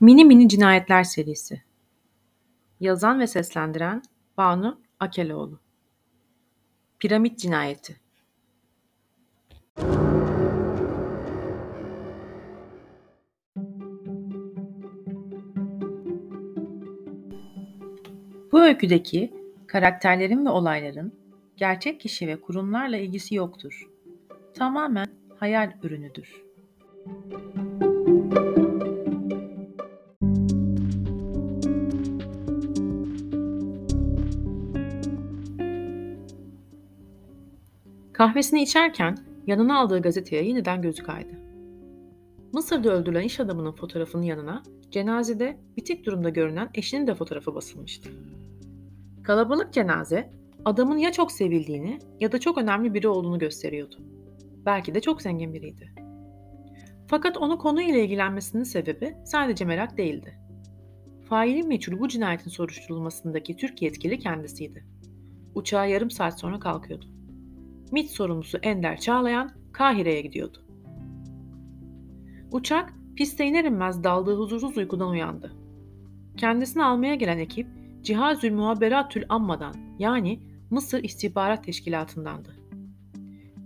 Mini Mini Cinayetler serisi Yazan ve seslendiren Banu Akeloğlu Piramit Cinayeti Bu öyküdeki karakterlerin ve olayların gerçek kişi ve kurumlarla ilgisi yoktur. Tamamen hayal ürünüdür. Kahvesini içerken yanına aldığı gazeteye yeniden gözü kaydı. Mısır'da öldürülen iş adamının fotoğrafının yanına cenazede bitik durumda görünen eşinin de fotoğrafı basılmıştı. Kalabalık cenaze adamın ya çok sevildiğini ya da çok önemli biri olduğunu gösteriyordu. Belki de çok zengin biriydi. Fakat onu konuyla ilgilenmesinin sebebi sadece merak değildi. Failin meçhul bu cinayetin soruşturulmasındaki Türk yetkili kendisiydi. Uçağa yarım saat sonra kalkıyordu. MİT sorumlusu Ender Çağlayan Kahire'ye gidiyordu. Uçak piste iner inmez daldığı huzursuz uykudan uyandı. Kendisini almaya gelen ekip Cihazül Muhaberatül Amma'dan yani Mısır İstihbarat Teşkilatı'ndandı.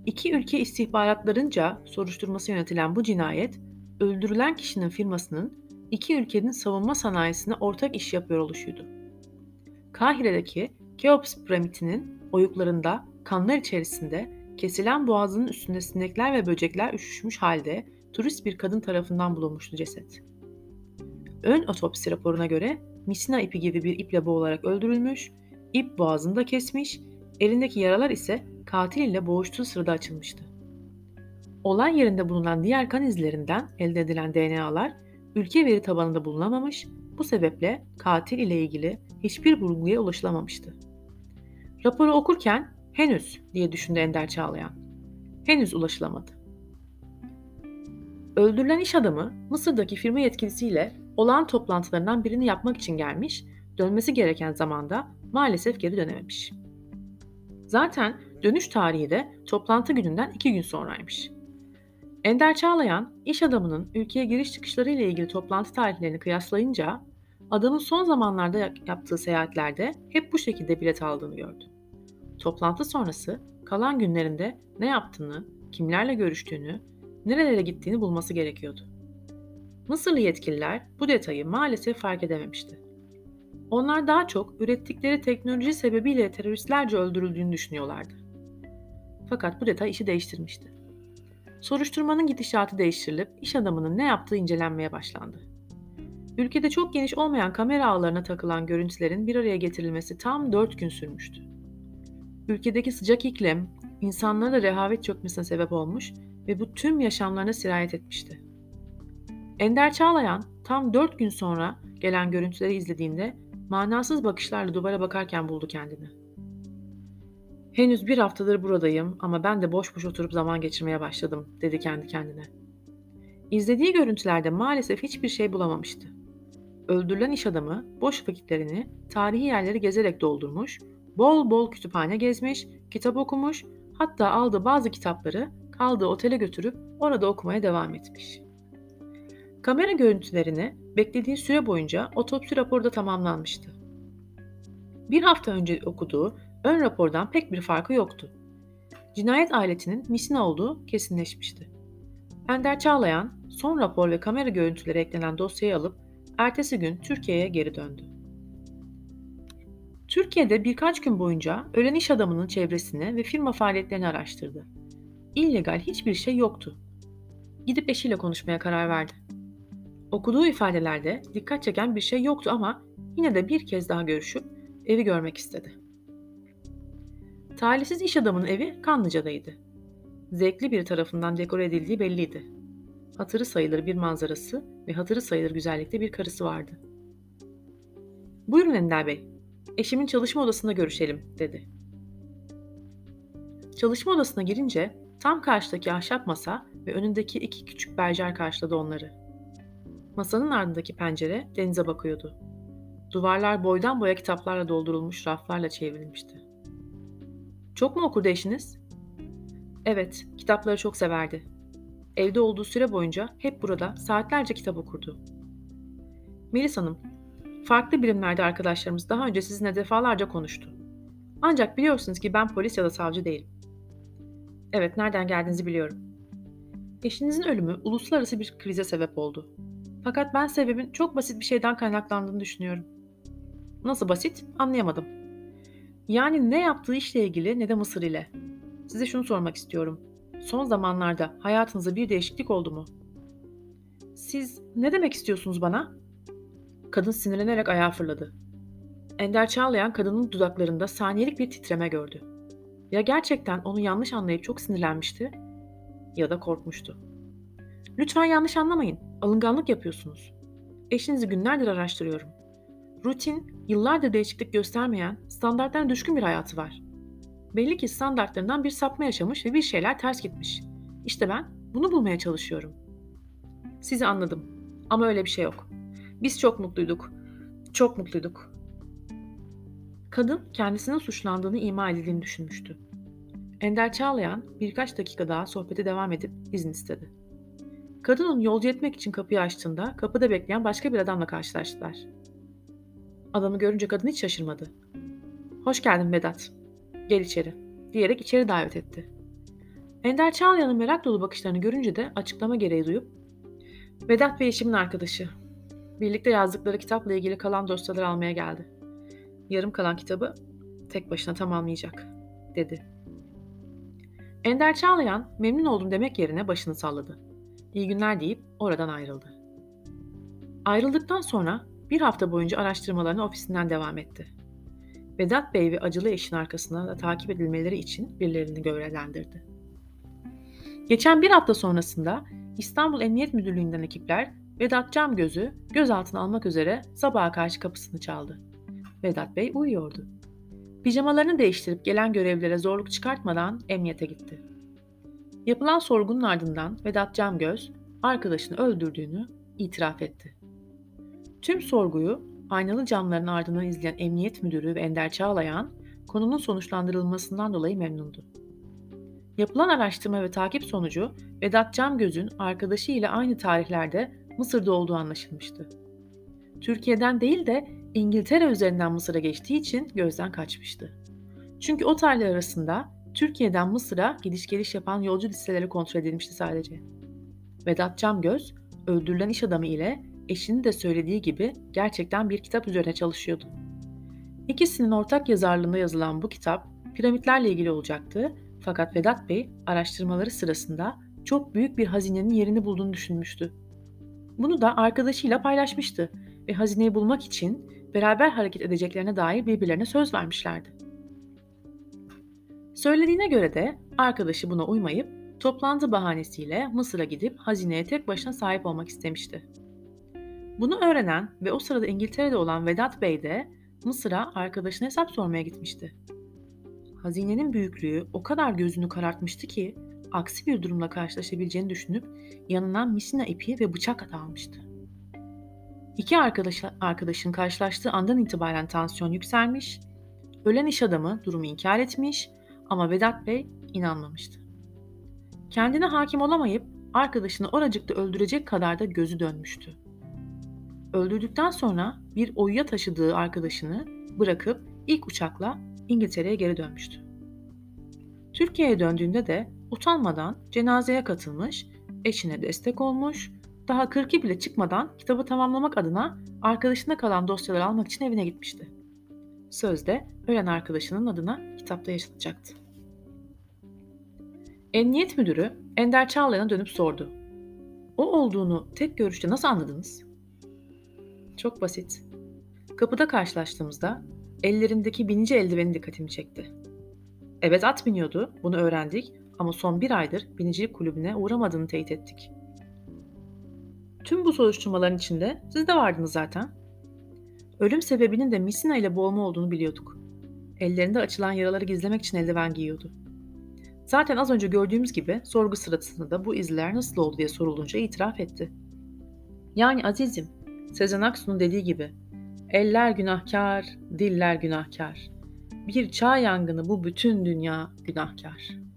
İki ülke istihbaratlarınca soruşturması yönetilen bu cinayet, öldürülen kişinin firmasının iki ülkenin savunma sanayisine ortak iş yapıyor oluşuydu. Kahire'deki Keops piramitinin oyuklarında kanlar içerisinde kesilen boğazının üstünde sinekler ve böcekler üşüşmüş halde turist bir kadın tarafından bulunmuştu ceset. Ön otopsi raporuna göre misina ipi gibi bir iple boğularak öldürülmüş, ip boğazında kesmiş, elindeki yaralar ise katil ile boğuştuğu sırada açılmıştı. Olay yerinde bulunan diğer kan izlerinden elde edilen DNA'lar ülke veri tabanında bulunamamış, bu sebeple katil ile ilgili hiçbir bulguya ulaşılamamıştı. Raporu okurken henüz diye düşündü Ender Çağlayan. Henüz ulaşılamadı. Öldürülen iş adamı Mısır'daki firma yetkilisiyle olağan toplantılarından birini yapmak için gelmiş, dönmesi gereken zamanda maalesef geri dönememiş. Zaten dönüş tarihi de toplantı gününden iki gün sonraymış. Ender Çağlayan, iş adamının ülkeye giriş çıkışları ile ilgili toplantı tarihlerini kıyaslayınca adamın son zamanlarda yaptığı seyahatlerde hep bu şekilde bilet aldığını gördü. Toplantı sonrası kalan günlerinde ne yaptığını, kimlerle görüştüğünü, nerelere gittiğini bulması gerekiyordu. Mısırlı yetkililer bu detayı maalesef fark edememişti. Onlar daha çok ürettikleri teknoloji sebebiyle teröristlerce öldürüldüğünü düşünüyorlardı. Fakat bu detay işi değiştirmişti. Soruşturmanın gidişatı değiştirilip iş adamının ne yaptığı incelenmeye başlandı. Ülkede çok geniş olmayan kamera ağlarına takılan görüntülerin bir araya getirilmesi tam 4 gün sürmüştü. Ülkedeki sıcak iklim, insanlara da rehavet çökmesine sebep olmuş ve bu tüm yaşamlarına sirayet etmişti. Ender Çağlayan tam 4 gün sonra gelen görüntüleri izlediğinde manasız bakışlarla duvara bakarken buldu kendini. Henüz bir haftadır buradayım ama ben de boş boş oturup zaman geçirmeye başladım, dedi kendi kendine. İzlediği görüntülerde maalesef hiçbir şey bulamamıştı. Öldürülen iş adamı boş vakitlerini tarihi yerleri gezerek doldurmuş, bol bol kütüphane gezmiş, kitap okumuş, hatta aldığı bazı kitapları kaldığı otele götürüp orada okumaya devam etmiş. Kamera görüntülerini beklediği süre boyunca otopsi raporu da tamamlanmıştı. Bir hafta önce okuduğu ön rapordan pek bir farkı yoktu. Cinayet aletinin misina olduğu kesinleşmişti. Ender Çağlayan son rapor ve kamera görüntüleri eklenen dosyayı alıp ertesi gün Türkiye'ye geri döndü. Türkiye'de birkaç gün boyunca ölen iş adamının çevresini ve firma faaliyetlerini araştırdı. İllegal hiçbir şey yoktu. Gidip eşiyle konuşmaya karar verdi. Okuduğu ifadelerde dikkat çeken bir şey yoktu ama yine de bir kez daha görüşüp evi görmek istedi. Talihsiz iş adamının evi Kanlıca'daydı. Zevkli bir tarafından dekore edildiği belliydi. Hatırı sayılır bir manzarası ve hatırı sayılır güzellikte bir karısı vardı. Buyurun Ender Bey, eşimin çalışma odasında görüşelim, dedi. Çalışma odasına girince tam karşıdaki ahşap masa ve önündeki iki küçük berjer karşıladı onları. Masanın ardındaki pencere denize bakıyordu. Duvarlar boydan boya kitaplarla doldurulmuş raflarla çevrilmişti. Çok mu okurdu eşiniz? Evet, kitapları çok severdi. Evde olduğu süre boyunca hep burada saatlerce kitap okurdu. Melis Hanım, farklı birimlerde arkadaşlarımız daha önce sizinle defalarca konuştu. Ancak biliyorsunuz ki ben polis ya da savcı değilim. Evet, nereden geldiğinizi biliyorum. Eşinizin ölümü uluslararası bir krize sebep oldu. Fakat ben sebebin çok basit bir şeyden kaynaklandığını düşünüyorum. Nasıl basit? Anlayamadım. Yani ne yaptığı işle ilgili ne de Mısır ile. Size şunu sormak istiyorum. Son zamanlarda hayatınızda bir değişiklik oldu mu? Siz ne demek istiyorsunuz bana? Kadın sinirlenerek ayağa fırladı. Ender Çağlayan kadının dudaklarında saniyelik bir titreme gördü. Ya gerçekten onu yanlış anlayıp çok sinirlenmişti ya da korkmuştu. Lütfen yanlış anlamayın. Alınganlık yapıyorsunuz. Eşinizi günlerdir araştırıyorum. Rutin, yıllardır değişiklik göstermeyen, standartlarına düşkün bir hayatı var. Belli ki standartlarından bir sapma yaşamış ve bir şeyler ters gitmiş. İşte ben bunu bulmaya çalışıyorum. Sizi anladım. Ama öyle bir şey yok. Biz çok mutluyduk. Çok mutluyduk. Kadın kendisinin suçlandığını ima edildiğini düşünmüştü. Ender Çağlayan birkaç dakika daha sohbete devam edip izin istedi. Kadın onu yolcu etmek için kapıyı açtığında kapıda bekleyen başka bir adamla karşılaştılar. Adamı görünce kadın hiç şaşırmadı. Hoş geldin Vedat. Gel içeri. Diyerek içeri davet etti. Ender Çağlayan'ın merak dolu bakışlarını görünce de açıklama gereği duyup Vedat Bey eşimin arkadaşı. Birlikte yazdıkları kitapla ilgili kalan dosyaları almaya geldi. Yarım kalan kitabı tek başına tamamlayacak, dedi. Ender Çağlayan memnun oldum demek yerine başını salladı. İyi günler deyip oradan ayrıldı. Ayrıldıktan sonra bir hafta boyunca araştırmalarını ofisinden devam etti. Vedat Bey ve acılı eşin arkasına da takip edilmeleri için birilerini görevlendirdi. Geçen bir hafta sonrasında İstanbul Emniyet Müdürlüğü'nden ekipler Vedat Camgöz'ü gözaltına almak üzere sabaha karşı kapısını çaldı. Vedat Bey uyuyordu. Pijamalarını değiştirip gelen görevlilere zorluk çıkartmadan emniyete gitti. Yapılan sorgunun ardından Vedat Camgöz arkadaşını öldürdüğünü itiraf etti. Tüm sorguyu aynalı camların ardından izleyen Emniyet Müdürü ve Ender Çağlayan konunun sonuçlandırılmasından dolayı memnundu. Yapılan araştırma ve takip sonucu Vedat Camgöz'ün arkadaşı ile aynı tarihlerde Mısır'da olduğu anlaşılmıştı. Türkiye'den değil de İngiltere üzerinden Mısır'a geçtiği için gözden kaçmıştı. Çünkü o tarihler arasında Türkiye'den Mısır'a gidiş geliş yapan yolcu listeleri kontrol edilmişti sadece. Vedat Camgöz, öldürülen iş adamı ile eşinin de söylediği gibi gerçekten bir kitap üzerine çalışıyordu. İkisinin ortak yazarlığında yazılan bu kitap piramitlerle ilgili olacaktı fakat Vedat Bey araştırmaları sırasında çok büyük bir hazinenin yerini bulduğunu düşünmüştü. Bunu da arkadaşıyla paylaşmıştı ve hazineyi bulmak için beraber hareket edeceklerine dair birbirlerine söz vermişlerdi. Söylediğine göre de arkadaşı buna uymayıp toplantı bahanesiyle Mısır'a gidip hazineye tek başına sahip olmak istemişti. Bunu öğrenen ve o sırada İngiltere'de olan Vedat Bey de Mısır'a arkadaşına hesap sormaya gitmişti. Hazinenin büyüklüğü o kadar gözünü karartmıştı ki aksi bir durumla karşılaşabileceğini düşünüp yanına misina ipi ve bıçak almıştı. İki arkadaş, arkadaşın karşılaştığı andan itibaren tansiyon yükselmiş, ölen iş adamı durumu inkar etmiş ama Vedat Bey inanmamıştı. Kendine hakim olamayıp arkadaşını oracıkta öldürecek kadar da gözü dönmüştü. Öldürdükten sonra bir oyuya taşıdığı arkadaşını bırakıp ilk uçakla İngiltere'ye geri dönmüştü. Türkiye'ye döndüğünde de utanmadan cenazeye katılmış, eşine destek olmuş, daha 40'ı bile çıkmadan kitabı tamamlamak adına arkadaşına kalan dosyaları almak için evine gitmişti. Sözde ölen arkadaşının adına kitapta yaşanacaktı. Emniyet müdürü Ender Çağlayan'a dönüp sordu. O olduğunu tek görüşte nasıl anladınız? Çok basit. Kapıda karşılaştığımızda ellerindeki binici eldiveni dikkatimi çekti. Evet at biniyordu, bunu öğrendik ama son bir aydır binicilik kulübüne uğramadığını teyit ettik. Tüm bu soruşturmaların içinde siz de vardınız zaten. Ölüm sebebinin de misina ile boğulma olduğunu biliyorduk. Ellerinde açılan yaraları gizlemek için eldiven giyiyordu. Zaten az önce gördüğümüz gibi sorgu sırasında da bu izler nasıl oldu diye sorulunca itiraf etti. Yani azizim, Sezen Aksu'nun dediği gibi eller günahkar, diller günahkar. Bir çağ yangını bu bütün dünya günahkar.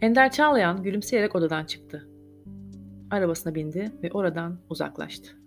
Ender Çağlayan gülümseyerek odadan çıktı. Arabasına bindi ve oradan uzaklaştı.